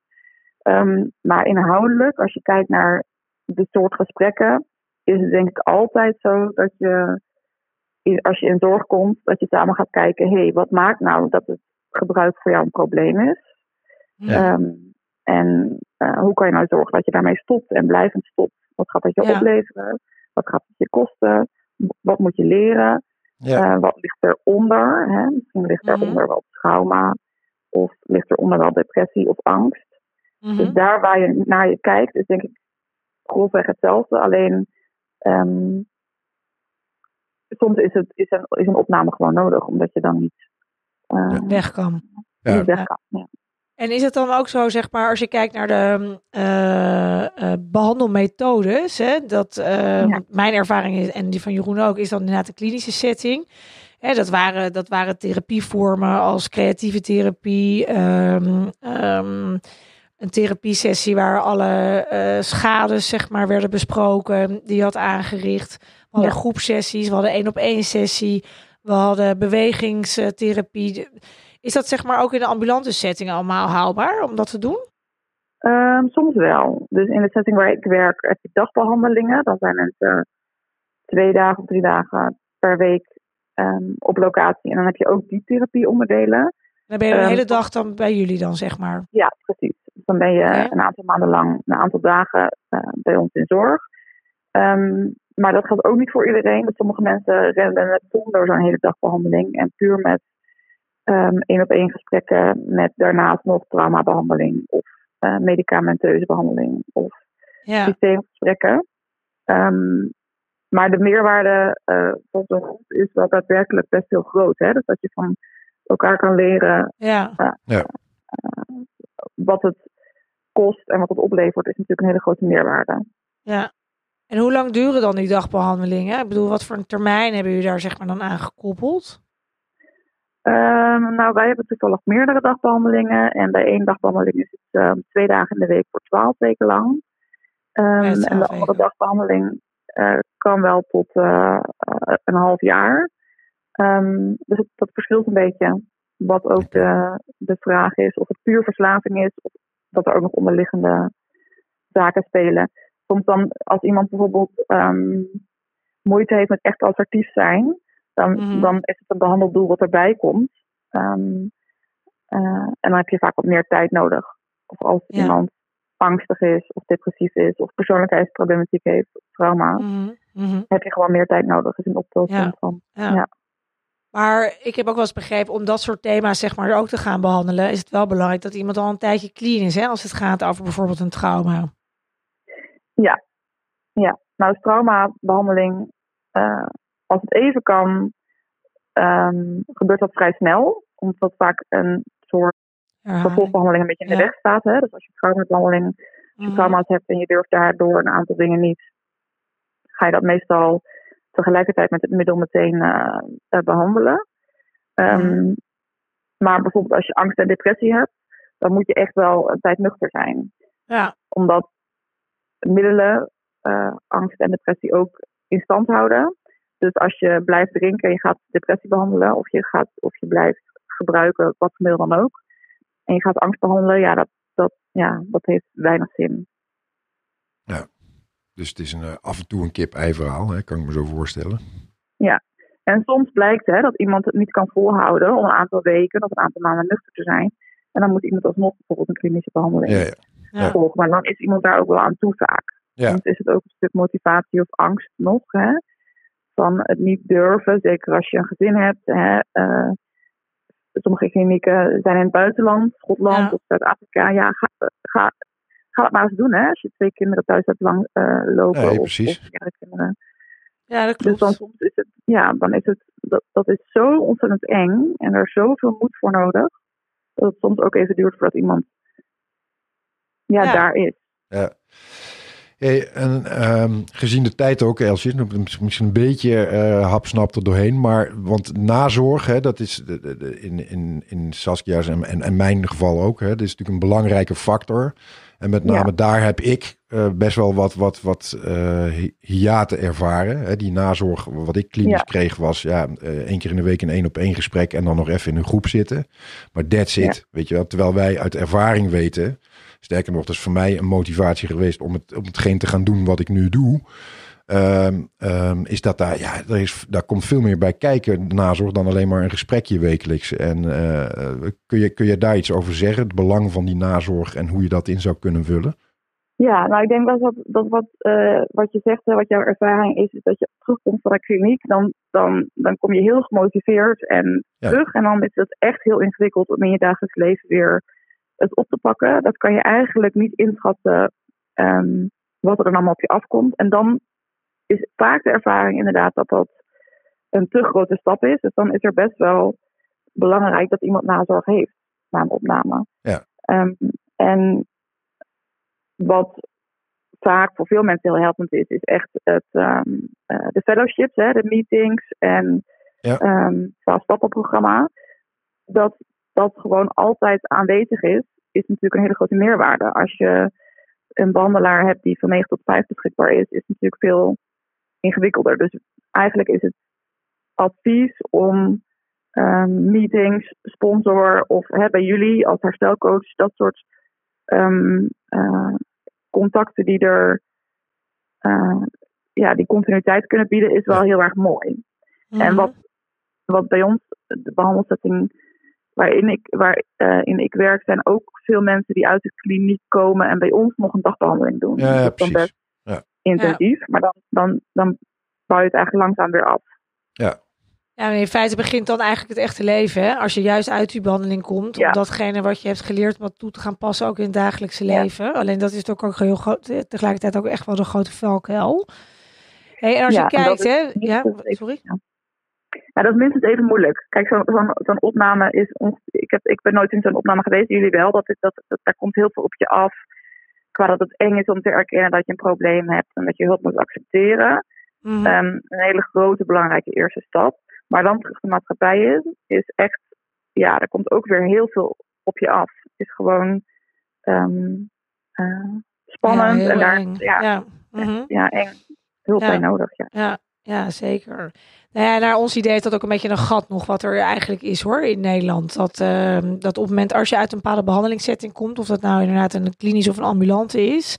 Um, maar inhoudelijk, als je kijkt naar de soort gesprekken, is het denk ik altijd zo dat je, als je in zorg komt, dat je samen gaat kijken, hé, hey, wat maakt nou dat het gebruik voor jou een probleem is? Ja. Um, en uh, hoe kan je nou zorgen dat je daarmee stopt en blijvend stopt? Wat gaat dat je Ja. opleveren? Wat gaat het je kosten? Wat moet je leren? Ja. Uh, wat ligt eronder? Hè? Misschien ligt Mhm. eronder wel trauma, of ligt eronder wel depressie of angst. Mhm. Dus daar waar je naar je kijkt, is denk ik grofweg hetzelfde. Alleen um, soms is, het, is, een, is een opname gewoon nodig, omdat je dan niet, uh, Weg kan. Ja. niet weg kan. Ja. En is het dan ook zo, zeg maar, als je kijkt naar de eh, eh, behandelmethodes, hè, dat eh, Ja. mijn ervaring is, en die van Jeroen ook, is dan inderdaad de klinische setting. Hè, dat, waren, dat waren therapievormen als creatieve therapie, ehm, ehm, een therapiesessie waar alle schades zeg maar werden besproken die je had aangericht. We hadden groepsessies, we hadden één op één sessie, we hadden bewegingstherapie. Is dat zeg maar ook in de ambulante setting allemaal haalbaar om dat te doen? Um, soms wel. Dus in de setting waar ik werk heb je dagbehandelingen. Dan zijn het twee dagen of drie dagen per week um, op locatie. En dan heb je ook die therapieonderdelen. Dan ben je de um, hele dag dan bij jullie dan, zeg maar? Ja, precies. Dus dan ben je okay. een aantal maanden lang, een aantal dagen uh, bij ons in zorg. Maar dat geldt ook niet voor iedereen. Sommige mensen rennen zonder zo'n hele dagbehandeling. En puur met één op één gesprekken met daarnaast nog traumabehandeling of uh, medicamenteuze behandeling of ja. systeemgesprekken. Um, maar de meerwaarde uh, zo'n groep is wel daadwerkelijk best heel groot. Hè? Dus dat je van elkaar kan leren ja. Uh, ja. Uh, wat het kost en wat het oplevert, is natuurlijk een hele grote meerwaarde. Ja. En hoe lang duren dan die dagbehandelingen? Ik bedoel, wat voor een termijn hebben jullie daar zeg maar dan aan gekoppeld? Um, nou, wij hebben toevallig meerdere dagbehandelingen. En bij één dagbehandeling is het um, twee dagen in de week voor twaalf weken lang. Um, ja, en de andere dagbehandeling uh, kan wel tot uh, een half jaar. Dus het, dat verschilt een beetje. Wat ook de, de vraag is, of het puur verslaving is, of dat er ook nog onderliggende zaken spelen. Soms dan, als iemand bijvoorbeeld moeite heeft met echt assertief zijn, dan, mm-hmm. dan is het een behandeldoel wat erbij komt. Um, uh, en dan heb je vaak wat meer tijd nodig. Of als ja. iemand angstig is, of depressief is, of persoonlijkheidsproblematiek heeft, of trauma. Mm-hmm. heb je gewoon meer tijd nodig. Dus een optelsom ja. van. Ja. Ja. Maar ik heb ook wel eens begrepen, om dat soort thema's zeg maar ook te gaan behandelen, is het wel belangrijk dat iemand al een tijdje clean is, hè, als het gaat over bijvoorbeeld een trauma. Ja, ja. Nou, dus traumabehandeling, uh, als het even kan, um, gebeurt dat vrij snel, omdat dat vaak een soort vervolgbehandeling een beetje in de Ja. weg staat. Hè? Dus als je traumabehandeling, als je Mhm. trauma's hebt en je durft daardoor een aantal dingen niet, ga je dat meestal tegelijkertijd met het middel meteen uh, uh, behandelen. Um, Mhm. Maar bijvoorbeeld als je angst en depressie hebt, dan moet je echt wel een tijd nuchter zijn. Ja, Omdat middelen uh, angst en depressie ook in stand houden. Dus als je blijft drinken en je gaat depressie behandelen, of je, gaat, of je blijft gebruiken, wat voor middel dan ook, en je gaat angst behandelen, ja, dat, dat, ja, dat heeft weinig zin. Dus het is een, eh, af en toe een kip-ei verhaal, hè, kan ik me zo voorstellen. En soms blijkt hè, dat iemand het niet kan volhouden om een aantal weken of een aantal maanden nuchter te zijn. En dan moet iemand alsnog bijvoorbeeld een klinische behandeling Ja, ja. ja. volgen. Maar dan is iemand daar ook wel aan toe vaak. Ja. Soms is het ook een stuk motivatie of angst nog. Hè? Van het niet durven, zeker als je een gezin hebt. Hè? Uh, sommige klinieken zijn in het buitenland, Schotland Ja. of Zuid-Afrika. Ja, ga, ga, ga het maar eens doen hè? als je twee kinderen thuis hebt lang uh, lopen. Nee, of, precies. of kinderen. ja dat Dus klopt. dan soms is het, ja, dan is het, dat, dat is zo ontzettend eng en er is zoveel moed voor nodig, dat het soms ook even duurt voordat iemand ja, Ja. daar is. Ja. Hey, en ehm, gezien de tijd ook, Elsje, misschien een beetje eh hapsnap er doorheen, maar want nazorg, hè, dat is de, de, de- in, in, in Saskia's en, en, en mijn geval ook, hè, dat is natuurlijk een belangrijke factor. En met name Ja. daar heb ik eh, best wel wat, wat, wat hi- hiaten ervaren. Hè. Die nazorg, wat ik klinisch Ja. kreeg, was ja, één keer in de week een één op één gesprek en dan nog even in een groep zitten. Maar that's it, weet je wel. Terwijl wij uit ervaring weten, sterker nog, dat is voor mij een motivatie geweest om, het, om hetgeen te gaan doen wat ik nu doe. Ehm, ehm, is dat daar, ja, daar, is, daar komt veel meer bij kijken, nazorg, dan alleen maar een gesprekje wekelijks. En eh, kun, je, kun je daar iets over zeggen, het belang van die nazorg en hoe je dat in zou kunnen vullen? Ja, nou ik denk dat, dat, dat wat, eh, wat je zegt, wat jouw ervaring is, is dat je terugkomt van de kliniek, dan, dan, dan kom je heel gemotiveerd en Ja. terug. En dan is het echt heel ingewikkeld om in je dagelijks leven weer het op te pakken. Dat kan je eigenlijk niet inschatten ehm, wat er dan allemaal op je afkomt. En dan is vaak de ervaring inderdaad dat dat een te grote stap is. Dus dan is er best wel belangrijk dat iemand nazorg heeft na een opname. Ja. Ehm, en wat vaak voor veel mensen heel helpend is, is echt het, ehm, eh, de fellowships, hè, de meetings en Ja. het stappenprogramma. Dat dat gewoon altijd aanwezig is is natuurlijk een hele grote meerwaarde. Als je een behandelaar hebt die van 9 tot 5 beschikbaar is, is het natuurlijk veel ingewikkelder. Dus eigenlijk is het advies om um, meetings, sponsor of hè, bij jullie als herstelcoach, dat soort um, uh, contacten die er uh, ja, die continuïteit kunnen bieden, is wel heel erg mooi. En wat, wat bij ons, de behandelsetting waarin ik, waarin ik werk, zijn ook veel mensen die uit de kliniek komen en bij ons nog een dagbehandeling doen. Ja, ja dat is dan best ja. intensief, maar dan, dan, dan bouw je het eigenlijk langzaam weer af. Ja. Ja, in feite begint dan eigenlijk het echte leven. Hè? Als je juist uit die behandeling komt. Ja. Om datgene wat je hebt geleerd wat toe te gaan passen ook in het dagelijkse Ja. leven. Alleen dat is ook, ook heel groot, tegelijkertijd ook echt wel de grote valkuil. Hey, en als Ja, je kijkt, hè? Ja, sorry. Ja, dat is minstens even moeilijk. Kijk, zo'n zo'n zo'n opname is. Ik, heb, ik ben nooit in zo'n opname geweest, jullie wel. Dat, is- dat, dat, daar komt heel veel op je af. Qua dat het eng is om te erkennen dat je een probleem hebt en dat je hulp moet accepteren. Mhm. Ehm, een hele grote, belangrijke eerste stap. Maar dan terug de maatschappij in, is echt. Ja, er komt ook weer heel veel op je af. Het is gewoon ehm, eh, spannend Ja, en daar. eng. Ja, ja. Ja. mhm. eng. Hulp Ja. bij nodig. Ja. Ja, ja, zeker. Nou ja, naar ons idee is dat ook een beetje een gat nog wat er eigenlijk is hoor in Nederland. Dat, ehm, dat op het moment als je uit een bepaalde behandelingssetting komt, of dat nou inderdaad een klinisch of een ambulante is.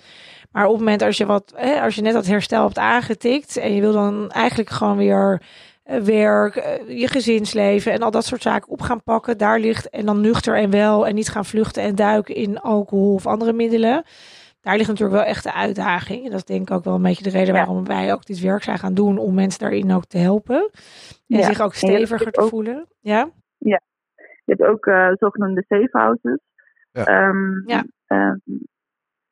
Maar op het moment als je wat, hè, als je net dat herstel hebt aangetikt en je wil dan eigenlijk gewoon weer eh, werk, eh, je gezinsleven en al dat soort zaken op gaan pakken, daar ligt en dan nuchter en wel en niet gaan vluchten en duiken in alcohol of andere middelen. Daar ligt natuurlijk wel echt de uitdaging. En dat is denk ik ook wel een beetje de reden Ja. waarom wij ook dit werk zijn gaan doen. Om mensen daarin ook te helpen. En Ja. zich ook steviger ook- te voelen. Ja? Je hebt ook eh, zogenoemde safe houses. Ja. Ehm, Ja. ehm,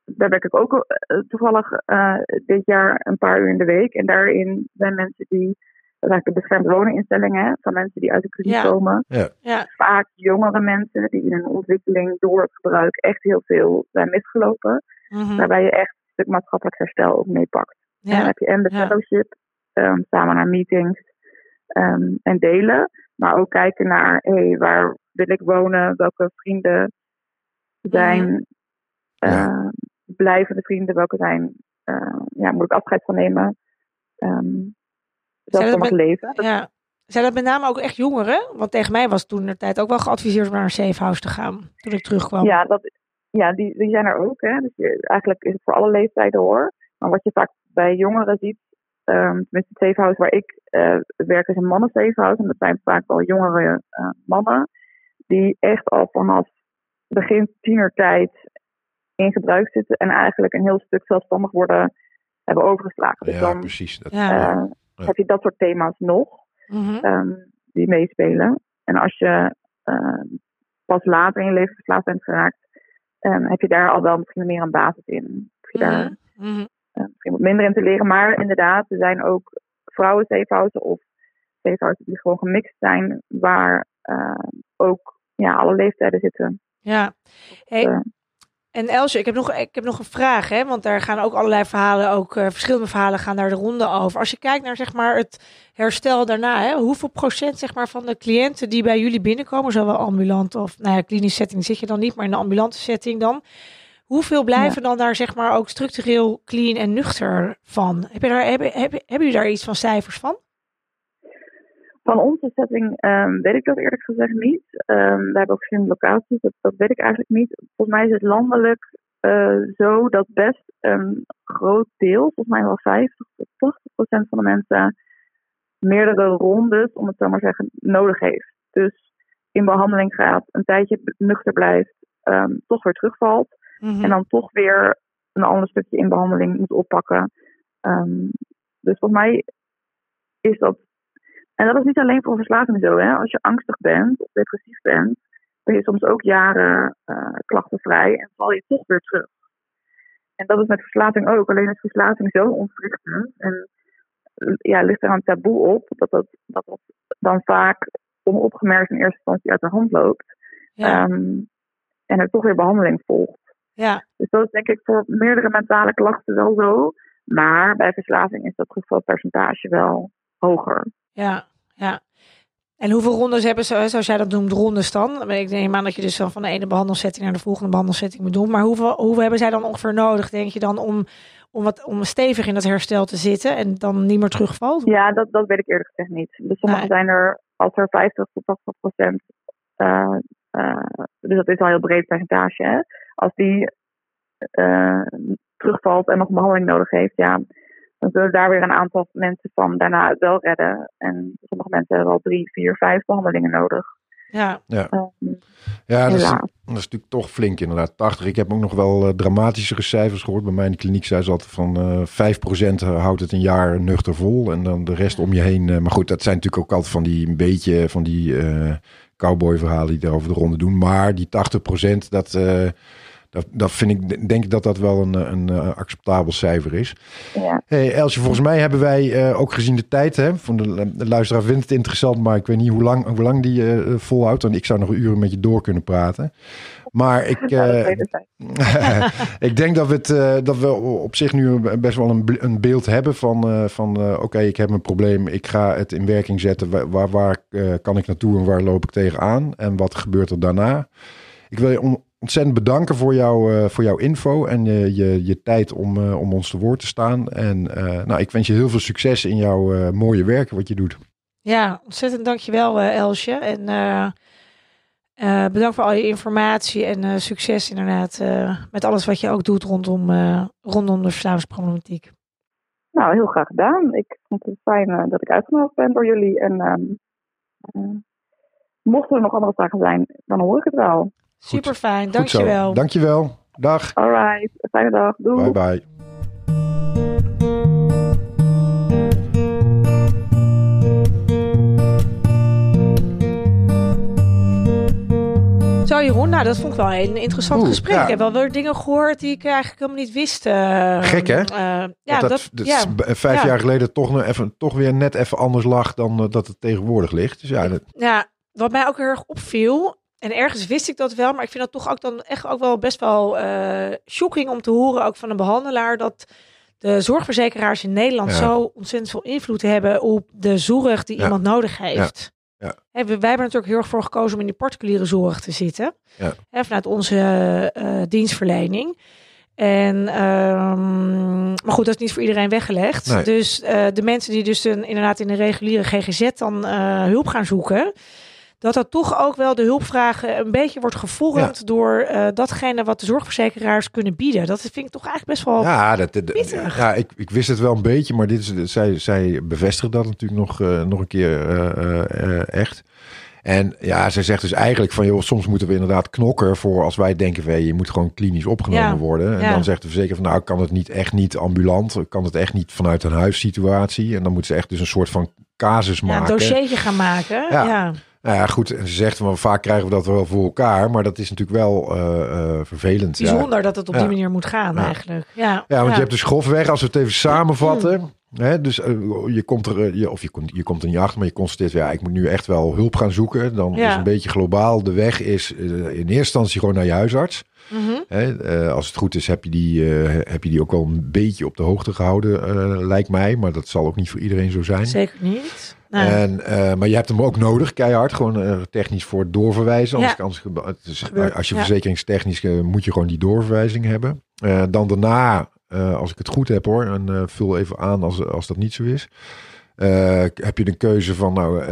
daar werk ik ook eh, toevallig eh, dit jaar een paar uur in de week. En daarin zijn mensen die, de beschermd woninginstellingen, hè, van mensen die uit de Ja. komen. Ja. Vaak jongere mensen die in hun ontwikkeling door het gebruik echt heel veel zijn misgelopen. Mhm. Waarbij je echt een stuk maatschappelijk herstel ook meepakt. En dan ja. heb je en de Ja. fellowship, ehm, samen naar meetings ehm, en delen. Maar ook kijken naar, hé, waar wil ik wonen? Welke vrienden zijn blijvende vrienden? Welke zijn, ja, moet ik afscheid van nemen? Um, met- leven. Ja. Zijn dat met name ook echt jongeren? Want tegen mij was toen de tijd ook wel geadviseerd om naar een safe house te gaan. Toen ik terugkwam. Ja, dat, ja die, die zijn er ook. Hè. Dus je, eigenlijk is het voor alle leeftijden hoor. Maar wat je vaak bij jongeren ziet, ehm tenminste het safe house waar ik eh, werk is een mannen safe house. En dat zijn vaak wel jongere eh, mannen die echt al vanaf begin tienertijd in gebruik zitten en eigenlijk een heel stuk zelfstandig worden hebben overgeslagen. Dus Ja, dan precies. Dat, Ja. Ja. heb je dat soort thema's nog Mhm. ehm, die meespelen. En als je ehm, pas later in je leven verslaafd bent geraakt, ehm, heb je daar al wel misschien meer een basis in. Je daar Mhm. Mhm. eh, misschien wat minder in te leren. Maar inderdaad, er zijn ook vrouwen safehouses of safehouses die gewoon gemixt zijn, waar ehm, ook ja, alle leeftijden zitten. Ja. Hey, Eh, En Elsje, ik heb nog, ik heb nog een vraag, hè? want daar gaan ook allerlei verhalen, ook eh, verschillende verhalen gaan daar de ronde over. Als je kijkt naar zeg maar, het herstel daarna, hè, hoeveel procent zeg maar, van de cliënten die bij jullie binnenkomen, zowel ambulant of nou ja, klinische setting zit je dan niet, maar in de ambulante setting dan, hoeveel blijven dan daar zeg maar, ook structureel clean en nuchter van? Heb je daar, hebben, hebben, hebben jullie daar iets van cijfers van? Van onze setting ehm, weet ik dat eerlijk gezegd niet. Ehm, we hebben ook verschillende locaties, dat, dat weet ik eigenlijk niet. Volgens mij is het landelijk eh, zo dat best een groot deel, volgens mij wel 50 tot 80 procent van de mensen, meerdere rondes, om het zo maar zeggen, nodig heeft. Dus in behandeling gaat, een tijdje nuchter blijft, ehm, toch weer terugvalt. Mhm. En dan toch weer een ander stukje in behandeling moet oppakken. Dus volgens mij is dat. En dat is niet alleen voor verslaving zo. Hè? Als je angstig bent of depressief bent, ben je soms ook jaren eh, klachtenvrij en val je toch weer terug. En dat is met verslaving ook. Alleen is verslaving zo ontwrichtend. En eh, ja, ligt er een taboe op dat dat, dat dat dan vaak onopgemerkt in eerste instantie uit de hand loopt. ja, Ehm, en er toch weer behandeling volgt. ja, Dus dat is denk ik voor meerdere mentale klachten wel zo. Maar bij verslaving is dat terugvalpercentage wel hoger. Ja, ja. En hoeveel rondes hebben ze, zoals jij dat noemt, rondes dan? Ik neem aan dat je dus dan van de ene behandelsetting naar de volgende behandelsetting moet doen. Maar hoeveel, hoeveel hebben zij dan ongeveer nodig, denk je dan, om, om, wat, om stevig in dat herstel te zitten en dan niet meer terugvalt? Ja, dat, dat weet ik eerlijk gezegd niet. Dus sommige Nee. zijn er, als er 50 tot 80 procent, eh, eh, dus dat is al een heel breed percentage, hè? als die eh, terugvalt en nog behandeling nodig heeft, ja, dan zullen daar weer een aantal mensen van daarna het wel redden. En sommige mensen hebben al drie, vier, vijf behandelingen nodig. Ja, Ehm, Ja, dat is, dat is natuurlijk toch flink inderdaad. 80. Ik heb ook nog wel eh, dramatischere cijfers gehoord. Bij mij in de kliniek zei ze altijd van eh 5% houdt het een jaar nuchter vol. En dan de rest om je heen. eh, maar goed, dat zijn natuurlijk ook altijd van die een beetje van die eh cowboy verhalen die erover de ronde doen. Maar die 80% dat... dat, dat vind ik, denk ik dat dat wel een, een, eh, acceptabel cijfer is. Ja. Hey Elsje, volgens mij hebben wij eh, ook gezien de tijd. Hè, van de, de luisteraar vindt het interessant, maar ik weet niet hoe lang, hoe lang die eh, volhoudt. En ik zou nog uren met je door kunnen praten. Maar ik, Ja, ik. denk dat we, het, dat we op zich nu best wel een, een beeld hebben van, van oké, ik heb een probleem. Ik ga het in werking zetten. Waar, waar, kan ik naartoe en waar loop ik tegenaan? En wat gebeurt er daarna? Ik wil je on- ontzettend bedanken voor, jou, eh, voor jouw info en eh, je, je tijd om, eh, om ons te woord te staan. En eh, nou, ik wens je heel veel succes in jouw eh, mooie werk wat je doet. ja ontzettend dankjewel Elsje. En eh, eh, bedankt voor al je informatie en eh, succes inderdaad eh, met alles wat je ook doet rondom, eh, rondom de verslavingsproblematiek. Nou, heel graag gedaan. Ik vond het fijn dat ik uitgenodigd ben door jullie. En ehm, eh, mochten er nog andere vragen zijn, dan hoor ik het wel. Super fijn, Goed zo. dankjewel. Dankjewel. Dag. Alright, fijne dag. Doei. Bye bye. Zo Jeroen, nou dat vond ik wel een interessant Oeh, gesprek. ja. Ik heb wel weer dingen gehoord die ik eigenlijk helemaal niet wist. eh, Gek, hè? eh, ja, dat, dat, dat ja. is b- vijf Ja. jaar geleden toch, nog even, toch weer net even anders lag dan eh, dat het tegenwoordig ligt. Dus ja, dat, Ja, wat mij ook heel erg opviel, en ergens wist ik dat wel, maar ik vind dat toch ook dan echt ook wel best wel eh shocking om te horen, ook van een behandelaar, dat de zorgverzekeraars in Nederland Ja. zo ontzettend veel invloed hebben op de zorg die Ja. iemand nodig heeft. Ja. We- wij hebben natuurlijk heel erg voor gekozen om in die particuliere zorg te zitten. Ja. Hè, vanuit onze eh, dienstverlening. En, ehm, maar goed, dat is niet voor iedereen weggelegd. Nee. Dus eh, de mensen die dus een, inderdaad in de reguliere GGZ dan hulp gaan zoeken, dat dat toch ook wel de hulpvragen een beetje wordt gevormd door eh, datgene wat de zorgverzekeraars kunnen bieden. Dat vind ik toch eigenlijk best wel. ja, dat, dat- pittig. ja ik, ik wist het wel een beetje, maar dit is, zij, zij bevestigen dat natuurlijk nog, eh, nog een keer eh, echt. En ja, zij zegt dus eigenlijk van, joh, soms moeten we inderdaad knokken voor als wij denken, van, hey, je moet gewoon klinisch opgenomen Ja, worden. En ja. dan zegt de verzekeraar van, nou, kan het niet echt niet ambulant, kan het echt niet vanuit een huissituatie. En dan moeten ze echt dus een soort van casus ja, een maken. dossiertje gaan maken. Ja. Nou ja, goed. En ze zegt van vaak krijgen we dat wel voor elkaar, maar dat is natuurlijk wel eh, eh, vervelend. Ja. Bijzonder dat het op Ja. die manier moet gaan eigenlijk. Ja, Ja, want je hebt dus grofweg, als we het even samenvatten. Hè, dus eh, je komt er, je, of je komt, je komt er niet achter, maar je constateert, ja, ik moet nu echt wel hulp gaan zoeken. Dan is een beetje globaal de weg is in eerste instantie gewoon naar je huisarts. Mhm. Hè, als het goed is, heb je, die, heb je die ook wel een beetje op de hoogte gehouden, eh, lijkt mij. Maar dat zal ook niet voor iedereen zo zijn. Zeker niet. En, eh, maar je hebt hem ook nodig, keihard, gewoon eh, technisch voor het doorverwijzen. Anders, Ja. als je ja. verzekeringstechnisch eh, moet je gewoon die doorverwijzing hebben. Dan daarna, als ik het goed heb hoor, en vul even aan als, als dat niet zo is. Eh, heb je de keuze van, nou, eh,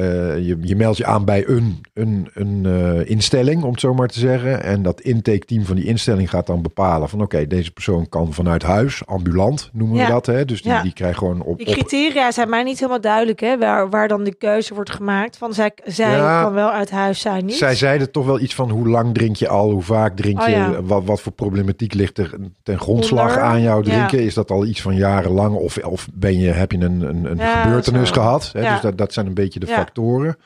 je, je meldt je aan bij een, een, een eh, instelling, om het zo maar te zeggen. En dat intake-team van die instelling gaat dan bepalen van, oké, deze persoon kan vanuit huis, ambulant noemen Ja. we dat. Hè? Dus die, Ja. die krijgt gewoon op, die op criteria zijn mij niet helemaal duidelijk, hè, waar, waar dan de keuze wordt gemaakt. Van zij, zij Ja. kan wel uit huis zijn, niet? Zij zeiden toch wel iets van hoe lang drink je al, hoe vaak drink Oh, je, wat, wat voor problematiek ligt er ten grondslag Onder, aan jouw drinken? Is dat al iets van jarenlang of, of ben je, heb je een, een, een gebeurtenis zo. gehad? Hè? Dus dat, dat zijn een beetje de factoren.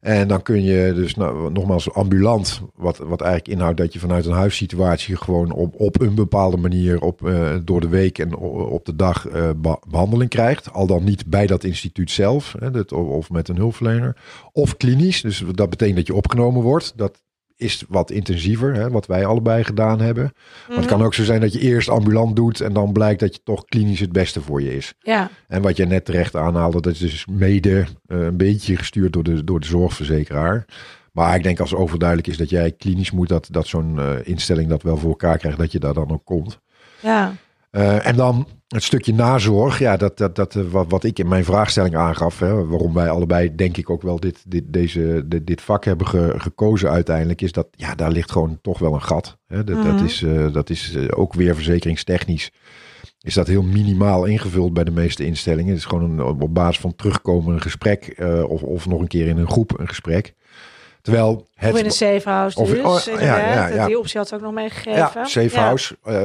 En dan kun je dus nou, nogmaals ambulant, wat, wat eigenlijk inhoudt dat je vanuit een huissituatie gewoon op, op een bepaalde manier op, eh, door de week en op de dag eh, be- behandeling krijgt. Al dan niet bij dat instituut zelf, hè, dat, of, of met een hulpverlener. Of klinisch, dus dat betekent dat je opgenomen wordt. Dat is wat intensiever, hè, wat wij allebei gedaan hebben. Maar het Mhm. kan ook zo zijn dat je eerst ambulant doet en dan blijkt dat je toch klinisch het beste voor je is. Ja, En wat je net terecht aanhaalde, dat is dus mede eh, een beetje gestuurd door de, door de zorgverzekeraar. Maar ik denk als overduidelijk is dat jij klinisch moet, dat, dat zo'n eh, instelling dat wel voor elkaar krijgt, dat je daar dan ook komt. ja. Eh, en dan het stukje nazorg, ja, dat, dat, dat, eh, wat, wat ik in mijn vraagstelling aangaf, hè, waarom wij allebei denk ik ook wel dit, dit, deze, dit, dit vak hebben ge- gekozen uiteindelijk, is dat ja, daar ligt gewoon toch wel een gat. Hè. Dat, dat Mhm. is, eh, dat is ook weer verzekeringstechnisch. Is dat heel minimaal ingevuld bij de meeste instellingen? Het is gewoon een, op basis van terugkomen een gesprek of, of nog een keer in een groep een gesprek. Terwijl het Of in een safe house Of- dus, oh, ja, inderdaad. ja, ja. Die optie had ze ook nog meegegeven. Ja, Safe House. eh,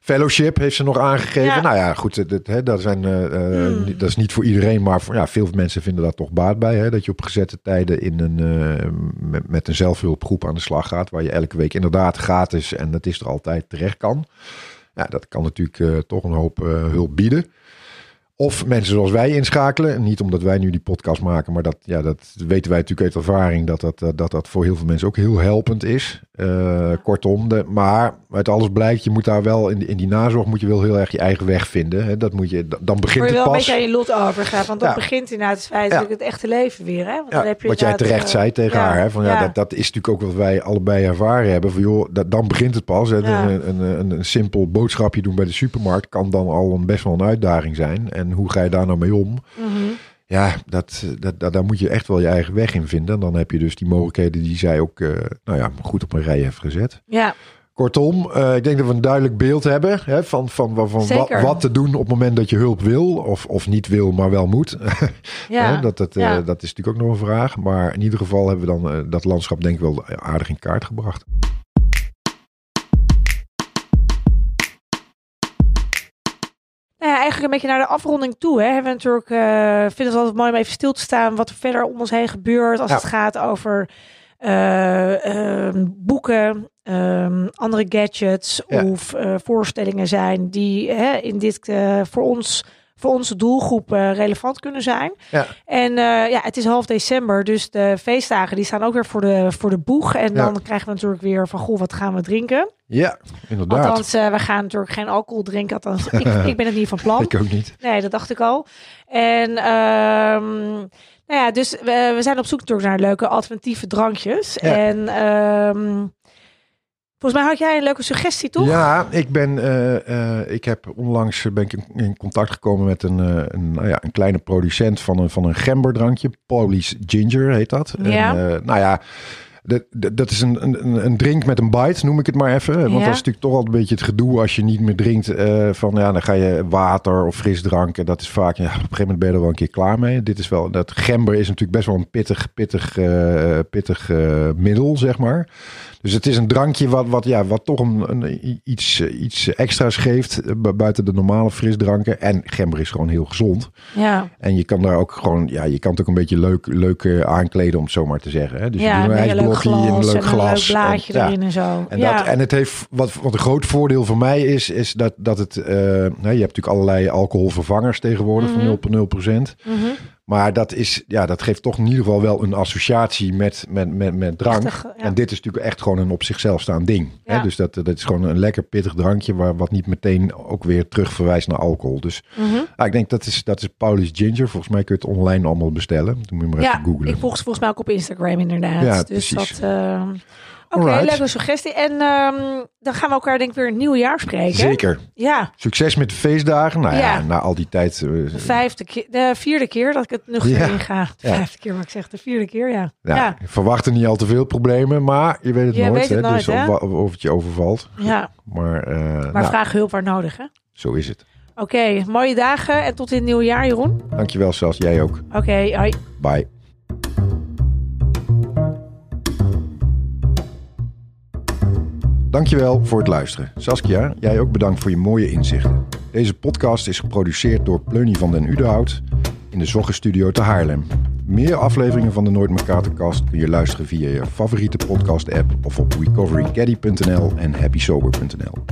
fellowship heeft ze nog aangegeven. Nou ja, goed, dat, hè, dat, zijn, eh, eh, Hmm. dat is niet voor iedereen, maar voor, ja, veel mensen vinden dat toch baat bij. Hè, dat je op gezette tijden in een, eh, met, met een zelfhulpgroep aan de slag gaat, waar je elke week inderdaad gratis en het is er altijd terecht kan. Ja, dat kan natuurlijk eh, toch een hoop eh, hulp bieden. Of mensen zoals wij inschakelen. Niet omdat wij nu die podcast maken, maar dat, ja, dat weten wij natuurlijk uit ervaring. Dat dat, eh, dat dat voor heel veel mensen ook heel helpend is. Eh, kortom, de, maar uit alles blijkt, je moet daar wel in, die- in die nazorg moet je wel heel erg je eigen weg vinden. Hè. Dat moet je, dan begint je het wel een pas. beetje aan je lot overgaan. Want dat Ja. begint inderdaad het feit Ja. dat het echte leven weer. Hè? Want Ja, dan heb je wat jij terecht eh, zei tegen haar. Hè, van, ja. Dat, dat is natuurlijk ook wat wij allebei ervaren hebben. Van, joh, dat, dan begint het pas. Hè. Een, een, een, een simpel boodschapje doen bij de supermarkt kan dan al een, best wel een uitdaging zijn. En hoe ga je daar nou mee om? Mhm. Ja, dat, dat, dat, daar moet je echt wel je eigen weg in vinden. En dan heb je dus die mogelijkheden die zij ook eh, nou ja, goed op een rij heeft gezet. Ja, Kortom, eh, ik denk dat we een duidelijk beeld hebben hè, van, van, wat te doen op het moment dat je hulp wil. Of, of niet wil, maar wel moet. ja. Hè, dat, dat, eh, dat is natuurlijk ook nog een vraag. Maar in ieder geval hebben we dan dat landschap denk ik wel aardig in kaart gebracht. Eigenlijk een beetje naar de afronding toe. Hè. Hebben we natuurlijk, eh vind het altijd mooi om even stil te staan wat er verder om ons heen gebeurt. Als Ja. het gaat over eh, ehm, boeken, ehm, andere gadgets Ja. of eh, voorstellingen zijn die hè, in dit voor ons. Voor onze doelgroep relevant kunnen zijn. Ja. En ja, het is half december, dus de feestdagen die staan ook weer voor de, voor de boeg. En Ja. dan krijgen we natuurlijk weer van, goh, wat gaan we drinken? Ja, inderdaad. Althans, eh, we gaan natuurlijk geen alcohol drinken. Althans, ik, ik ben het niet van plan. ik ook niet. Nee, dat dacht ik al. En ehm, nou ja, dus we, we zijn op zoek natuurlijk naar leuke alternatieve drankjes. Ja. En ehm, volgens mij had jij een leuke suggestie, toch? Ja, ik ben, eh, eh, ik heb onlangs ben ik in, contact gekomen met een, een, nou ja, een kleine producent van een, van een gemberdrankje. Polish Ginger heet dat. Ja. En, nou ja, dat, is een, een, een drink met een bite, noem ik het maar even. Want Ja. dat is natuurlijk toch altijd een beetje het gedoe als je niet meer drinkt. eh, van ja, dan ga je water of frisdrank. En dat is vaak, ja, op een gegeven moment ben je er wel een keer klaar mee. Dit is wel, dat gember is natuurlijk best wel een pittig, pittig, eh, pittig eh, middel, zeg maar. Dus het is een drankje wat, wat, ja, wat toch een, een, iets, eh, iets extra's geeft eh, bu- buiten de normale frisdranken. En gember is gewoon heel gezond. Ja, En je kan daar ook gewoon, ja, je kan het ook een beetje leuk, leuk eh, aankleden, om het zo maar te zeggen. Hè? Dus ja je doet een ijsblokje een glas leuk en glas. een leuk blaadje en, ja. erin en zo. En, ja. dat, en het heeft, wat, wat een groot voordeel voor mij is, is dat, dat het, eh, nou, je hebt natuurlijk allerlei alcoholvervangers tegenwoordig van 0,0%. Mhm. Maar dat, is, ja, dat geeft toch in ieder geval wel een associatie met, met, met, met drank. Ja. En dit is natuurlijk echt gewoon een op zichzelf staand ding. Ja. Hè? Dus dat, dat is gewoon een lekker pittig drankje, waar, wat niet meteen ook weer terug verwijst naar alcohol. Dus Mhm. ah, ik denk dat is, dat is Paulus Ginger. Volgens mij kun je het online allemaal bestellen. Dan moet je maar Ja, even googlen. ik volg ze volgens mij ook op Instagram inderdaad. Ja, dus precies. dat... eh, Oké, leuke suggestie. En ehm, dan gaan we elkaar denk ik weer een nieuw jaar spreken. Zeker. Ja, Succes met de feestdagen. Nou ja, Ja. na al die tijd. eh, de vijfde keer, de vierde keer dat ik het nuchter Ja. inga. De Ja. vijfde keer wat ik zeg, de vierde keer, ja. ja, ik verwacht er niet al te veel problemen, maar je weet het Je nooit. weet het hè? nooit, dus hè? Of, of het je overvalt. ja. Maar, eh, maar nou, vraag hulp waar nodig, hè? zo is het. Oké, mooie dagen en tot in het nieuwe jaar, Jeroen. Dankjewel, Sas. Jij ook. Oké, hoi. Bye. Dankjewel voor het luisteren. Saskia, jij ook bedankt voor je mooie inzichten. Deze podcast is geproduceerd door Pleunie van den Udenhout in de Zoggenstudio te Haarlem. Meer afleveringen van de Nooit meer Katerkast kun je luisteren via je favoriete podcast app of op recoverycaddy.nl en happysober.nl.